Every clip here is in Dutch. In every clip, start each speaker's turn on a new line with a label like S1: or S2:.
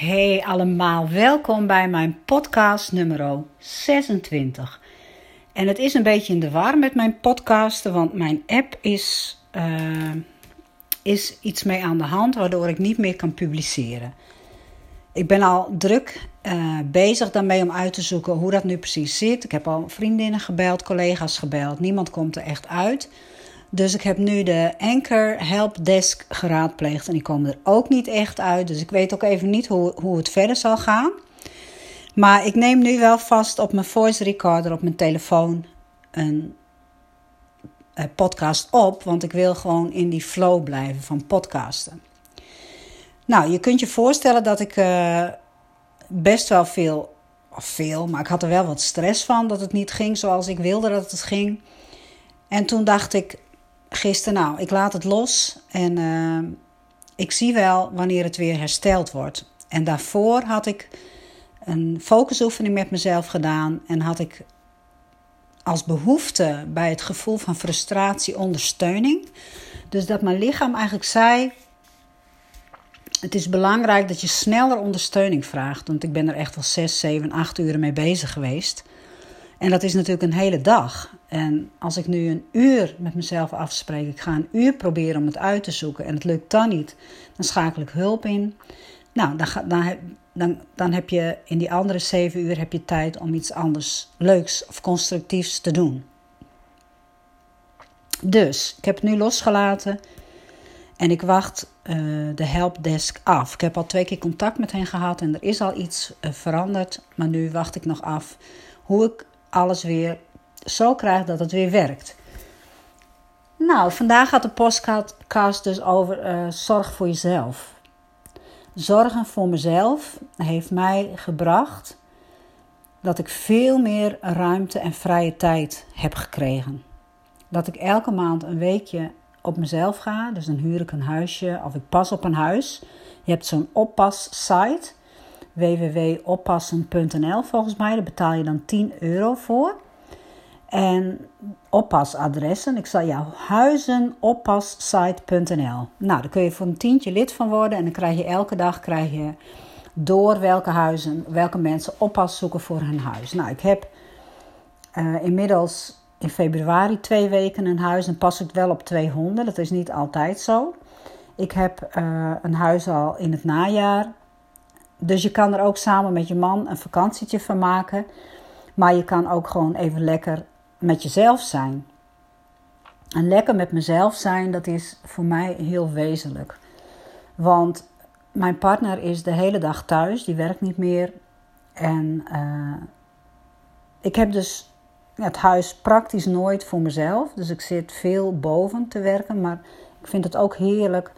S1: Hey allemaal, welkom bij mijn podcast nummer 26. En het is een beetje in de war met mijn podcasten, want mijn app is, uh, is iets mee aan de hand waardoor ik niet meer kan publiceren. Ik ben al druk uh, bezig daarmee om uit te zoeken hoe dat nu precies zit. Ik heb al vriendinnen gebeld, collega's gebeld. Niemand komt er echt uit. Dus ik heb nu de Anchor Helpdesk geraadpleegd en die komen er ook niet echt uit. Dus ik weet ook even niet hoe, hoe het verder zal gaan. Maar ik neem nu wel vast op mijn voice recorder op mijn telefoon een, een podcast op. Want ik wil gewoon in die flow blijven van podcasten. Nou, je kunt je voorstellen dat ik uh, best wel veel, of veel, maar ik had er wel wat stress van dat het niet ging zoals ik wilde dat het ging. En toen dacht ik, gisteren, nou, ik laat het los en uh, ik zie wel wanneer het weer hersteld wordt. En daarvoor had ik een focusoefening met mezelf gedaan en had ik als behoefte bij het gevoel van frustratie ondersteuning. Dus dat mijn lichaam eigenlijk zei: Het is belangrijk dat je sneller ondersteuning vraagt. Want ik ben er echt wel 6, 7, 8 uren mee bezig geweest. En dat is natuurlijk een hele dag. En als ik nu een uur met mezelf afspreek, ik ga een uur proberen om het uit te zoeken en het lukt dan niet, dan schakel ik hulp in. Nou, dan, dan, dan, dan heb je in die andere zeven uur heb je tijd om iets anders leuks of constructiefs te doen. Dus ik heb het nu losgelaten en ik wacht uh, de helpdesk af. Ik heb al twee keer contact met hen gehad en er is al iets uh, veranderd, maar nu wacht ik nog af hoe ik alles weer zo krijg dat het weer werkt. Nou, vandaag gaat de podcast dus over uh, zorg voor jezelf. Zorgen voor mezelf heeft mij gebracht dat ik veel meer ruimte en vrije tijd heb gekregen. Dat ik elke maand een weekje op mezelf ga, dus dan huur ik een huisje of ik pas op een huis. Je hebt zo'n oppas-site www.oppassen.nl volgens mij. Daar betaal je dan 10 euro voor. En oppasadressen. Ik zal jou huizenoppasssite.nl. Nou, daar kun je voor een tientje lid van worden. En dan krijg je elke dag krijg je door welke huizen, welke mensen oppas zoeken voor hun huis. Nou, ik heb uh, inmiddels in februari twee weken een huis en pas ik wel op twee honden. Dat is niet altijd zo. Ik heb uh, een huis al in het najaar dus je kan er ook samen met je man een vakantietje van maken. Maar je kan ook gewoon even lekker met jezelf zijn. En lekker met mezelf zijn, dat is voor mij heel wezenlijk. Want mijn partner is de hele dag thuis, die werkt niet meer. En uh, ik heb dus het huis praktisch nooit voor mezelf. Dus ik zit veel boven te werken. Maar ik vind het ook heerlijk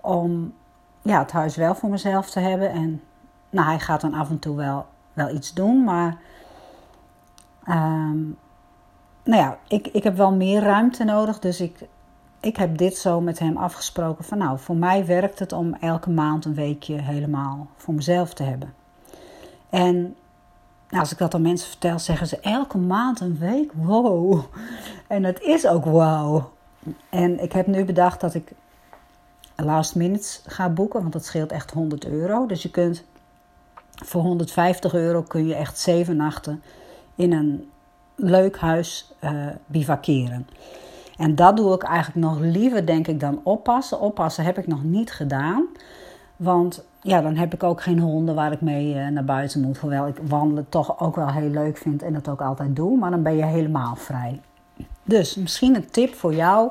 S1: om ja, het huis wel voor mezelf te hebben. En nou, hij gaat dan af en toe wel, wel iets doen, maar. Um, nou ja, ik, ik heb wel meer ruimte nodig. Dus ik, ik heb dit zo met hem afgesproken. Van nou, voor mij werkt het om elke maand een weekje helemaal voor mezelf te hebben. En nou, als ik dat aan mensen vertel, zeggen ze elke maand een week. Wow. En het is ook wow. En ik heb nu bedacht dat ik last minutes ga boeken, want dat scheelt echt 100 euro. Dus je kunt voor 150 euro kun je echt zeven nachten in een leuk huis uh, bivakeren. En dat doe ik eigenlijk nog liever, denk ik, dan oppassen. Oppassen heb ik nog niet gedaan. Want ja, dan heb ik ook geen honden waar ik mee uh, naar buiten moet. Hoewel ik wandelen toch ook wel heel leuk vind en dat ook altijd doe. Maar dan ben je helemaal vrij. Dus misschien een tip voor jou.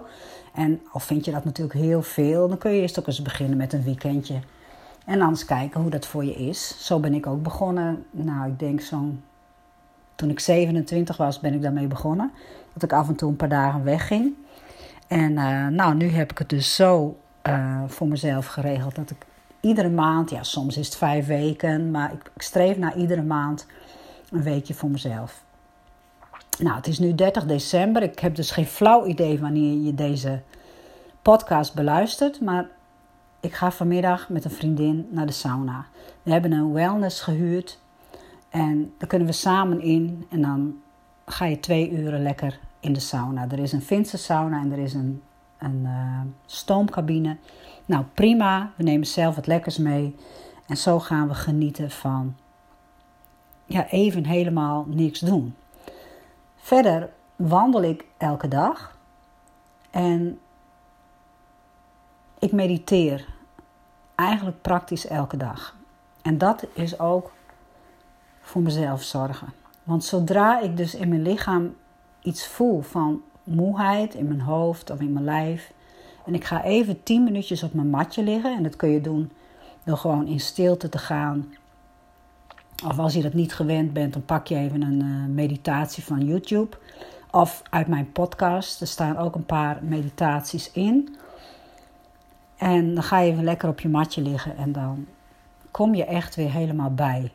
S1: En of vind je dat natuurlijk heel veel, dan kun je eerst ook eens beginnen met een weekendje en anders kijken hoe dat voor je is. Zo ben ik ook begonnen. Nou, ik denk zo'n. Toen ik 27 was, ben ik daarmee begonnen. Dat ik af en toe een paar dagen wegging. En uh, nou, nu heb ik het dus zo uh, voor mezelf geregeld dat ik iedere maand, ja, soms is het vijf weken, maar ik, ik streef naar iedere maand een weekje voor mezelf. Nou, het is nu 30 december. Ik heb dus geen flauw idee wanneer je deze podcast beluistert. Maar ik ga vanmiddag met een vriendin naar de sauna. We hebben een wellness gehuurd. En daar kunnen we samen in. En dan ga je twee uren lekker in de sauna. Er is een Finse sauna en er is een, een uh, stoomcabine. Nou, prima. We nemen zelf wat lekkers mee. En zo gaan we genieten van ja, even helemaal niks doen. Verder wandel ik elke dag en ik mediteer eigenlijk praktisch elke dag. En dat is ook voor mezelf zorgen. Want zodra ik dus in mijn lichaam iets voel van moeheid in mijn hoofd of in mijn lijf. En ik ga even 10 minuutjes op mijn matje liggen. En dat kun je doen door gewoon in stilte te gaan. Of als je dat niet gewend bent, dan pak je even een uh, meditatie van YouTube. Of uit mijn podcast. Er staan ook een paar meditaties in. En dan ga je even lekker op je matje liggen en dan kom je echt weer helemaal bij.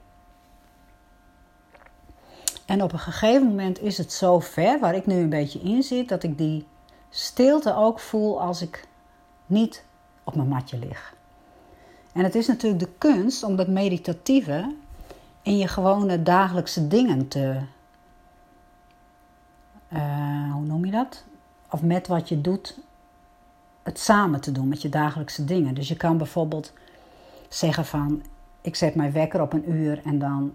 S1: En op een gegeven moment is het zo ver, waar ik nu een beetje in zit, dat ik die stilte ook voel als ik niet op mijn matje lig. En het is natuurlijk de kunst om dat meditatieve in je gewone dagelijkse dingen te. Uh, hoe noem je dat? Of met wat je doet, het samen te doen met je dagelijkse dingen. Dus je kan bijvoorbeeld zeggen van, ik zet mijn wekker op een uur en dan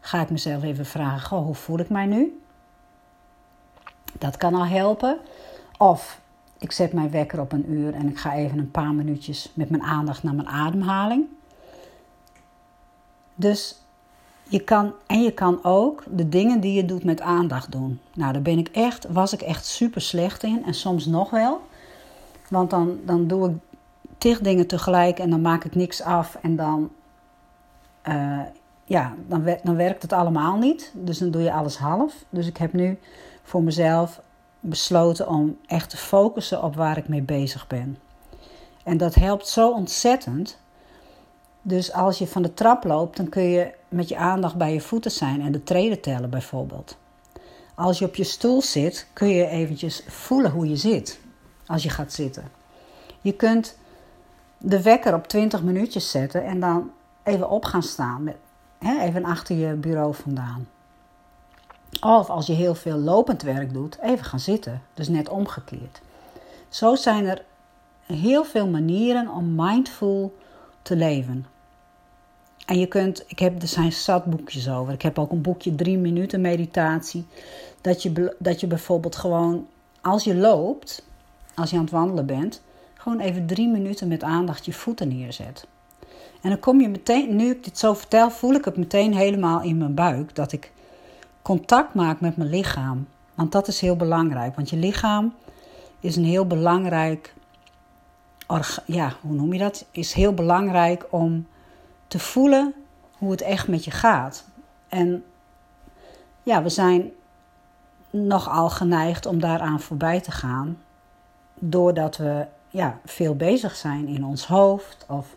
S1: ga ik mezelf even vragen: hoe voel ik mij nu? Dat kan al helpen. Of ik zet mijn wekker op een uur en ik ga even een paar minuutjes met mijn aandacht naar mijn ademhaling. Dus je kan, en je kan ook de dingen die je doet met aandacht doen. Nou, daar ben ik echt, was ik echt super slecht in en soms nog wel. Want dan, dan doe ik tig dingen tegelijk en dan maak ik niks af en dan uh, ja, dan, dan werkt het allemaal niet. Dus dan doe je alles half. Dus ik heb nu voor mezelf besloten om echt te focussen op waar ik mee bezig ben. En dat helpt zo ontzettend. Dus als je van de trap loopt, dan kun je met je aandacht bij je voeten zijn en de treden tellen bijvoorbeeld. Als je op je stoel zit, kun je eventjes voelen hoe je zit als je gaat zitten. Je kunt de wekker op 20 minuutjes zetten en dan even op gaan staan met even achter je bureau vandaan. Of als je heel veel lopend werk doet, even gaan zitten. Dus net omgekeerd. Zo zijn er heel veel manieren om mindful te leven. En je kunt, ik heb, er zijn zat boekjes over. Ik heb ook een boekje drie minuten meditatie. Dat je, dat je bijvoorbeeld gewoon, als je loopt, als je aan het wandelen bent, gewoon even drie minuten met aandacht je voeten neerzet. En dan kom je meteen, nu ik dit zo vertel, voel ik het meteen helemaal in mijn buik. Dat ik contact maak met mijn lichaam. Want dat is heel belangrijk. Want je lichaam is een heel belangrijk. Ja, hoe noem je dat? Is heel belangrijk om te voelen hoe het echt met je gaat. En ja, we zijn nogal geneigd om daaraan voorbij te gaan. Doordat we ja, veel bezig zijn in ons hoofd. Of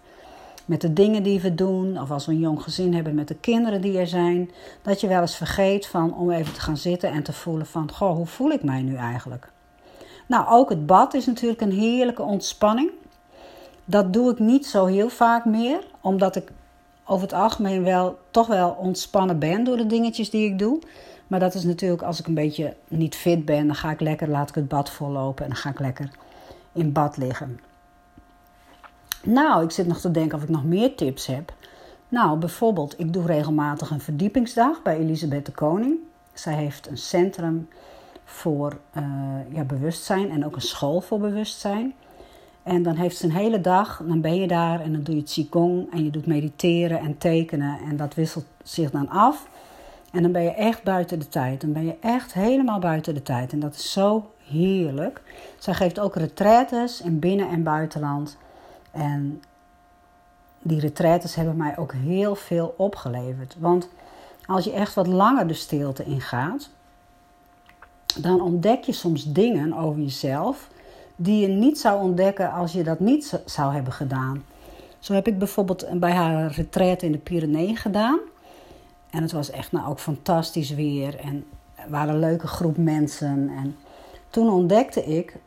S1: met de dingen die we doen, of als we een jong gezin hebben met de kinderen die er zijn, dat je wel eens vergeet van om even te gaan zitten en te voelen van, goh, hoe voel ik mij nu eigenlijk? Nou, ook het bad is natuurlijk een heerlijke ontspanning. Dat doe ik niet zo heel vaak meer, omdat ik over het algemeen wel toch wel ontspannen ben door de dingetjes die ik doe. Maar dat is natuurlijk als ik een beetje niet fit ben, dan ga ik lekker, laat ik het bad vollopen en dan ga ik lekker in bad liggen. Nou, ik zit nog te denken of ik nog meer tips heb. Nou, bijvoorbeeld, ik doe regelmatig een verdiepingsdag bij Elisabeth de Koning. Zij heeft een centrum voor uh, ja, bewustzijn en ook een school voor bewustzijn. En dan heeft ze een hele dag, dan ben je daar en dan doe je Qigong en je doet mediteren en tekenen en dat wisselt zich dan af. En dan ben je echt buiten de tijd. Dan ben je echt helemaal buiten de tijd. En dat is zo heerlijk. Zij geeft ook retraites in binnen- en buitenland. En die retraites hebben mij ook heel veel opgeleverd. Want als je echt wat langer de stilte ingaat, dan ontdek je soms dingen over jezelf die je niet zou ontdekken als je dat niet zou hebben gedaan. Zo heb ik bijvoorbeeld bij haar retraite in de Pyreneeën gedaan. En het was echt nou ook fantastisch weer en er waren een leuke groep mensen. En toen ontdekte ik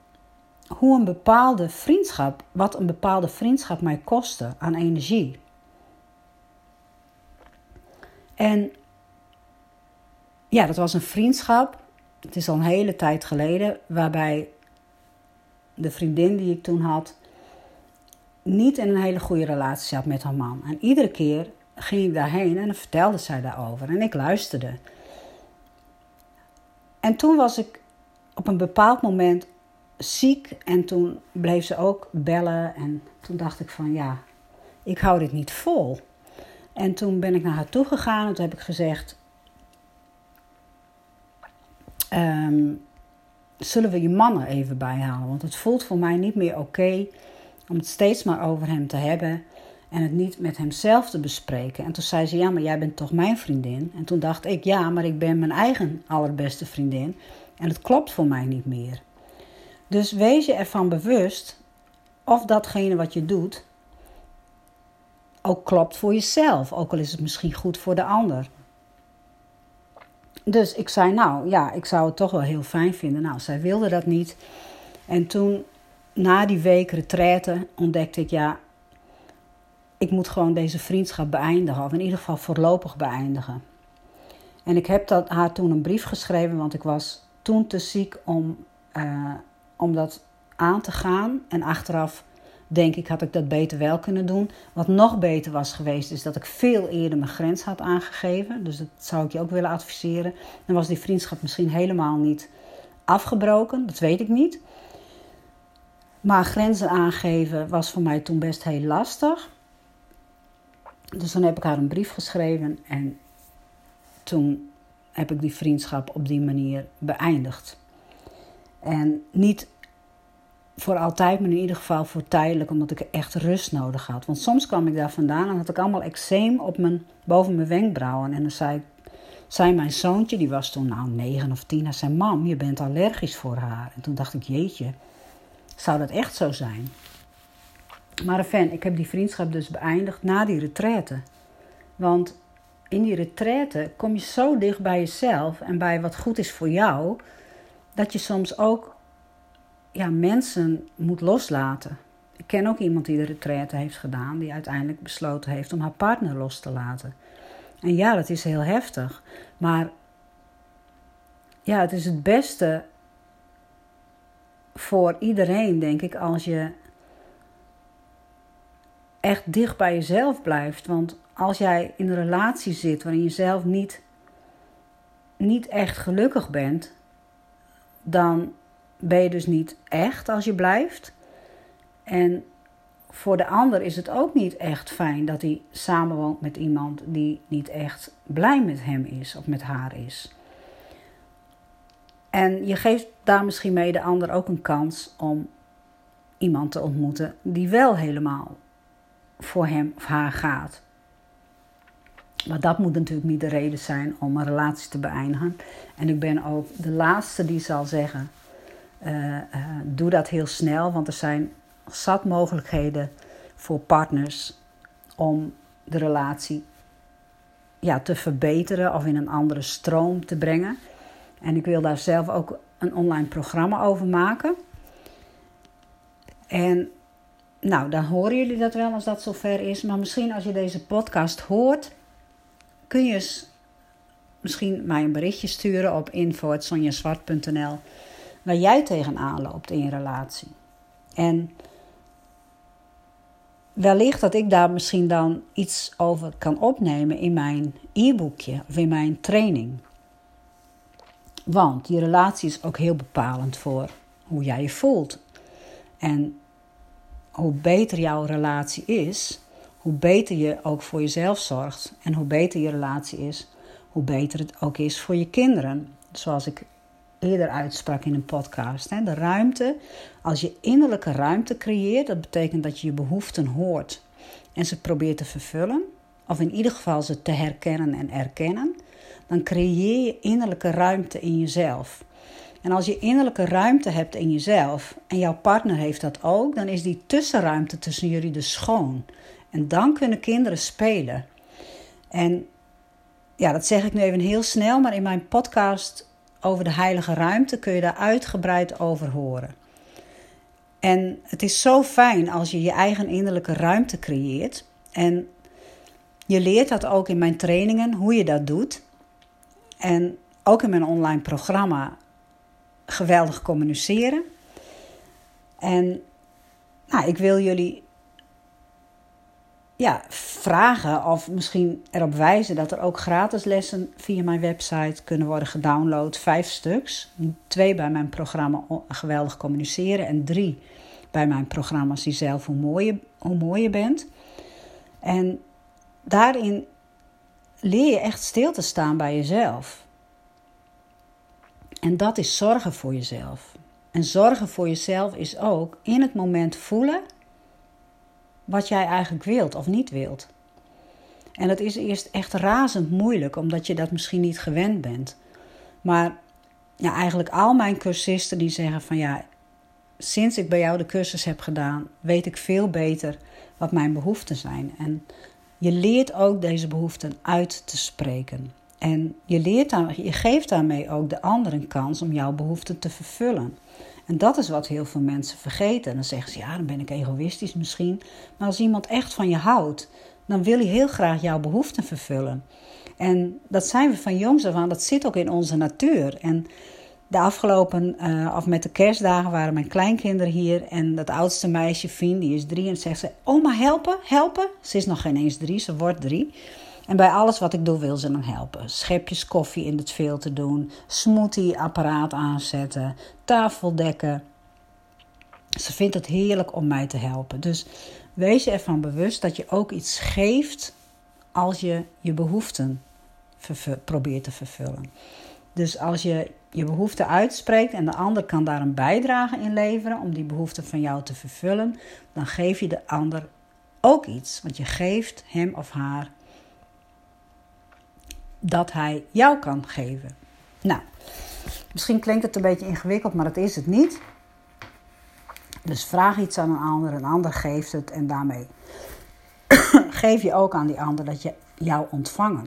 S1: hoe een bepaalde vriendschap, wat een bepaalde vriendschap mij kostte aan energie. En ja, dat was een vriendschap. Het is al een hele tijd geleden, waarbij de vriendin die ik toen had, niet in een hele goede relatie zat met haar man. En iedere keer ging ik daarheen en vertelde zij daarover. En ik luisterde. En toen was ik op een bepaald moment ziek en toen bleef ze ook bellen. En toen dacht ik van ja, ik hou dit niet vol. En toen ben ik naar haar toe gegaan en toen heb ik gezegd: ehm, Zullen we je mannen even bijhalen? Want het voelt voor mij niet meer oké om het steeds maar over hem te hebben en het niet met hemzelf te bespreken. En toen zei ze: Ja, maar jij bent toch mijn vriendin? En toen dacht ik: Ja, maar ik ben mijn eigen allerbeste vriendin. En het klopt voor mij niet meer. Dus wees je ervan bewust of datgene wat je doet ook klopt voor jezelf. Ook al is het misschien goed voor de ander. Dus ik zei, nou ja, ik zou het toch wel heel fijn vinden. Nou, zij wilde dat niet. En toen, na die week retraite, ontdekte ik, ja, ik moet gewoon deze vriendschap beëindigen. Of in ieder geval voorlopig beëindigen. En ik heb dat, haar toen een brief geschreven, want ik was toen te ziek om, uh, om dat aan te gaan. En achteraf denk ik, had ik dat beter wel kunnen doen. Wat nog beter was geweest, is dat ik veel eerder mijn grens had aangegeven. Dus dat zou ik je ook willen adviseren. Dan was die vriendschap misschien helemaal niet afgebroken, dat weet ik niet. Maar grenzen aangeven was voor mij toen best heel lastig. Dus dan heb ik haar een brief geschreven en toen heb ik die vriendschap op die manier beëindigd. En niet voor altijd, maar in ieder geval voor tijdelijk, omdat ik echt rust nodig had. Want soms kwam ik daar vandaan en had ik allemaal eczeem op mijn, boven mijn wenkbrauwen. En dan zei, zei mijn zoontje, die was toen nou negen of tien, hij zei: Mam, je bent allergisch voor haar. En toen dacht ik: Jeetje, zou dat echt zo zijn? Maar enfin, ik heb die vriendschap dus beëindigd na die retraite. Want in die retraite kom je zo dicht bij jezelf en bij wat goed is voor jou, dat je soms ook ja, mensen moet loslaten. Ik ken ook iemand die de retraite heeft gedaan, die uiteindelijk besloten heeft om haar partner los te laten. En ja, dat is heel heftig, maar ja, het is het beste voor iedereen, denk ik, als je echt dicht bij jezelf blijft. Want als jij in een relatie zit waarin je zelf niet, niet echt gelukkig bent, dan ben je dus niet echt als je blijft. En voor de ander is het ook niet echt fijn dat hij samenwoont met iemand die niet echt blij met hem is of met haar is. En je geeft daar misschien mee de ander ook een kans om iemand te ontmoeten die wel helemaal voor hem of haar gaat. Maar dat moet natuurlijk niet de reden zijn om een relatie te beëindigen. En ik ben ook de laatste die zal zeggen: doe dat heel snel, want er zijn zat mogelijkheden voor partners om de relatie ja, te verbeteren of in een andere stroom te brengen. En ik wil daar zelf ook een online programma over maken. En nou, dan horen jullie dat wel als dat zover is. Maar misschien als je deze podcast hoort, kun je misschien mij een berichtje sturen op info.sonjaswart.nl waar jij tegenaan loopt in je relatie. En wellicht dat ik daar misschien dan iets over kan opnemen in mijn e-boekje of in mijn training. Want die relatie is ook heel bepalend voor hoe jij je voelt. En hoe beter jouw relatie is, hoe beter je ook voor jezelf zorgt. En hoe beter je relatie is, hoe beter het ook is voor je kinderen. Zoals ik eerder uitsprak in een podcast. De ruimte, als je innerlijke ruimte creëert, dat betekent dat je je behoeften hoort en ze probeert te vervullen, of in ieder geval ze te herkennen en erkennen, dan creëer je innerlijke ruimte in jezelf. En als je innerlijke ruimte hebt in jezelf en jouw partner heeft dat ook, dan is die tussenruimte tussen jullie dus schoon. En dan kunnen kinderen spelen. En ja, dat zeg ik nu even heel snel, maar in mijn podcast over de heilige ruimte kun je daar uitgebreid over horen. En het is zo fijn als je je eigen innerlijke ruimte creëert. En je leert dat ook in mijn trainingen, hoe je dat doet. En ook in mijn online programma geweldig communiceren. En nou, ik wil jullie ja, vragen of misschien erop wijzen dat er ook gratis lessen via mijn website kunnen worden gedownload. Vijf stuks. Twee bij mijn programma Geweldig Communiceren en drie bij mijn programma Zie zelf hoe mooi je, hoe mooi je bent. En daarin leer je echt stil te staan bij jezelf. En dat is zorgen voor jezelf. En zorgen voor jezelf is ook in het moment voelen wat jij eigenlijk wilt of niet wilt. En dat is eerst echt razend moeilijk, omdat je dat misschien niet gewend bent. Maar ja, eigenlijk al mijn cursisten die zeggen van ja, sinds ik bij jou de cursus heb gedaan, weet ik veel beter wat mijn behoeften zijn. En je leert ook deze behoeften uit te spreken. En je, leert je geeft daarmee ook de ander een kans om jouw behoeften te vervullen. En dat is wat heel veel mensen vergeten. Dan zeggen ze, ja, dan ben ik egoïstisch misschien. Maar als iemand echt van je houdt, dan wil hij heel graag jouw behoeften vervullen. En dat zijn we van jongs af aan, dat zit ook in onze natuur. En de afgelopen, uh, met de kerstdagen, waren mijn kleinkinderen hier. En dat oudste meisje, Fien, die is drie. En zegt ze, oma, helpen, helpen. Ze is nog geen eens drie, ze wordt drie. En bij alles wat ik doe wil ze dan helpen. Schepjes koffie in het te doen, smoothie-apparaat aanzetten, tafel dekken. Ze vindt het heerlijk om mij te helpen. Dus wees je ervan bewust dat je ook iets geeft als je je behoeften probeert te vervullen. Dus als je je behoefte uitspreekt en de ander kan daar een bijdrage in leveren om die behoefte van jou te vervullen, dan geef je de ander ook iets. Want je geeft hem of haar dat hij jou kan geven. Nou, misschien klinkt het een beetje ingewikkeld, maar dat is het niet. Dus vraag iets aan een ander, een ander geeft het en daarmee geef je ook aan die ander dat je jou ontvangen.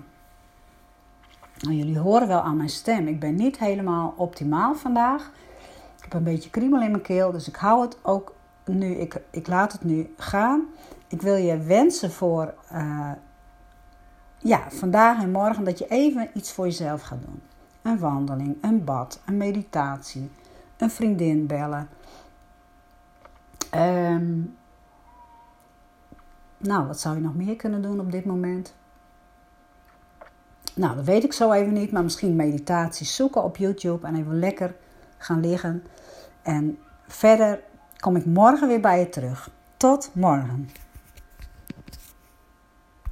S1: Nou, jullie horen wel aan mijn stem. Ik ben niet helemaal optimaal vandaag. Ik heb een beetje kriebel in mijn keel, dus ik hou het ook nu. Ik, ik laat het nu gaan. Ik wil je wensen voor uh, ja, vandaag en morgen dat je even iets voor jezelf gaat doen. Een wandeling, een bad, een meditatie, een vriendin bellen. Um, nou, wat zou je nog meer kunnen doen op dit moment? Nou, dat weet ik zo even niet, maar misschien meditaties zoeken op YouTube en even lekker gaan liggen. En verder kom ik morgen weer bij je terug. Tot morgen.